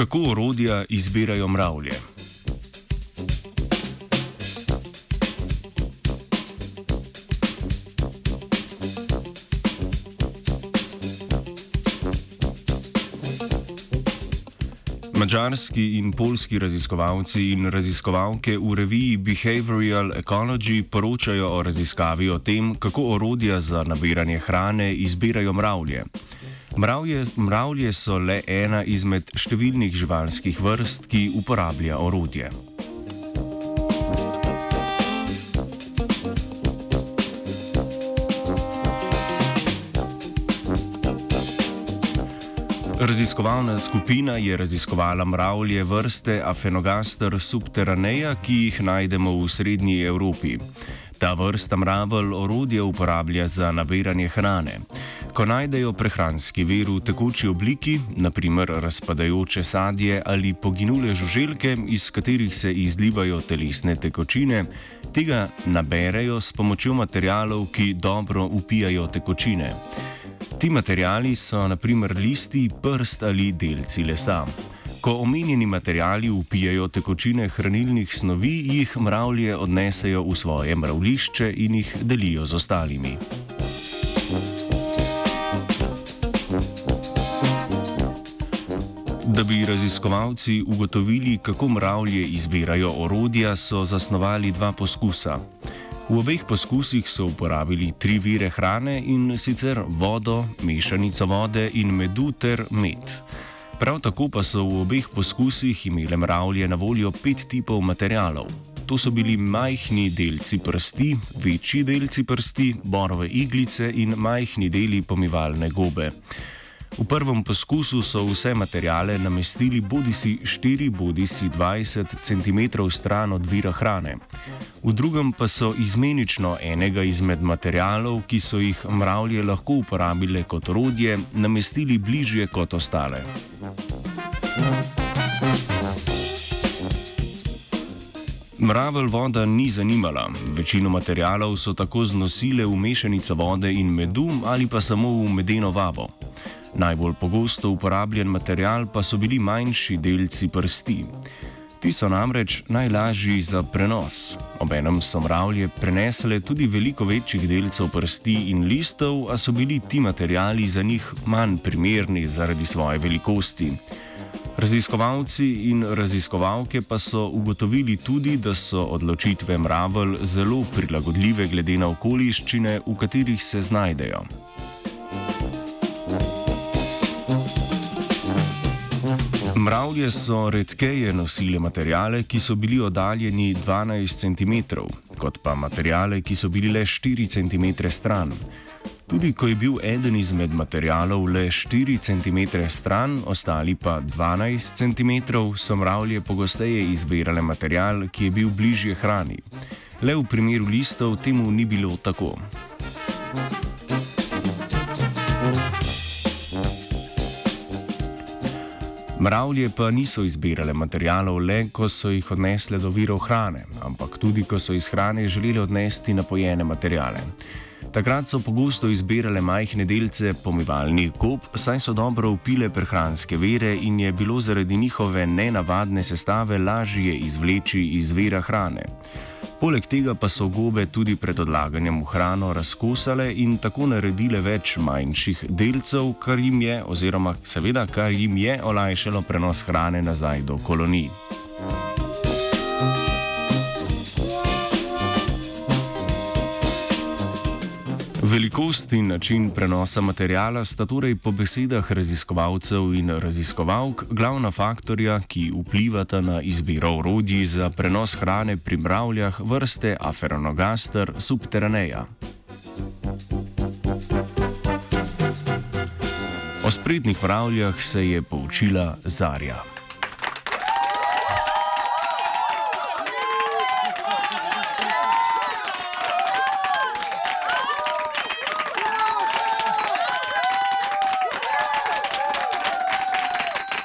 Kako orodja izbirajo mravlje? Mačarski in polski raziskovalci in raziskovalke v reviji Behavioral Ecology poročajo o raziskavi o tem, kako orodja za nabiranje hrane izbirajo mravlje. Mravlje, mravlje so le ena izmed številnih živalskih vrst, ki uporablja orodje. Raziskovalna skupina je raziskovala mravlje vrste Afenogaster subterraneja, ki jih najdemo v srednji Evropi. Ta vrsta mravelj orodje uporablja za nabiranje hrane. Ko najdejo prehranski vir v tekoči obliki, naprimer razpadajoče sadje ali poginule žuželke, iz katerih se izlivajo telesne tekočine, tega naberejo s pomočjo materialov, ki dobro upijajo tekočine. Ti materijali so naprimer listi, prst ali delci lesa. Ko omenjeni materijali upijajo tekočine hranilnih snovi, jih mravlje odnesejo v svoje mravlišče in jih delijo z ostalimi. Da bi raziskovalci ugotovili, kako mravlje izbirajo orodja, so zasnovali dva poskusa. V obeh poskusih so uporabili tri vire hrane in sicer vodo, mešanico vode in medu ter med. Prav tako pa so v obeh poskusih imele mravlje na voljo pet tipov materialov. To so bili majhni delci prsti, večji delci prsti, borove iglice in majhni deli pomivalne gobe. V prvem poskusu so vse materijale namestili bodi si 4, bodi si 20 cm stran od vira hrane. V drugem pa so izmenično enega izmed materijalov, ki so jih mravlje lahko uporabile kot orodje, namestili bližje kot ostale. Mravelj voda ni zanimala. Večino materijalov so tako znosile v mešanico vode in medu ali pa samo v medeno vabo. Najbolj pogosto uporabljen material pa so bili manjši delci prsti. Ti so namreč najlažji za prenos. Obenem so mravlje prenesle tudi veliko večjih delcev prsti in listov, a so bili ti materijali za njih manj primerni zaradi svoje velikosti. Raziskovalci in raziskovalke pa so ugotovili tudi, da so odločitve mravelj zelo prilagodljive glede na okoliščine, v katerih se znajdejo. Mravlje so redkeje nosile materijale, ki so bili oddaljeni 12 cm, kot pa materijale, ki so bili le 4 cm stran. Tudi ko je bil eden izmed materijalov le 4 cm stran, ostali pa 12 cm, so mravlje pogosteje izbirale material, ki je bil bližje hrani. Le v primeru listov temu ni bilo tako. Mravlje pa niso izbirale materijalov le, ko so jih odnesle do virov hrane, ampak tudi, ko so iz hrane želeli odnesti napojene materijale. Takrat so pogosto izbirale majhne delce pomivalnih gob, saj so dobro upile prehranske vere in je bilo zaradi njihove nenavadne sestave lažje izvleči iz vira hrane. Poleg tega pa so gobe tudi pred odlaganjem v hrano razkosale in tako naredile več manjših delcev, kar jim je, oziroma seveda, kar jim je olajšalo prenos hrane nazaj do kolonij. Velikost in način prenosa materijala sta torej po besedah raziskovalcev in raziskovalk glavna faktorja, ki vplivata na izbiro orodij za prenos hrane pri mravljah vrste Aferonogaster subterraneja. O sprednjih mravljah se je poučila Zarja.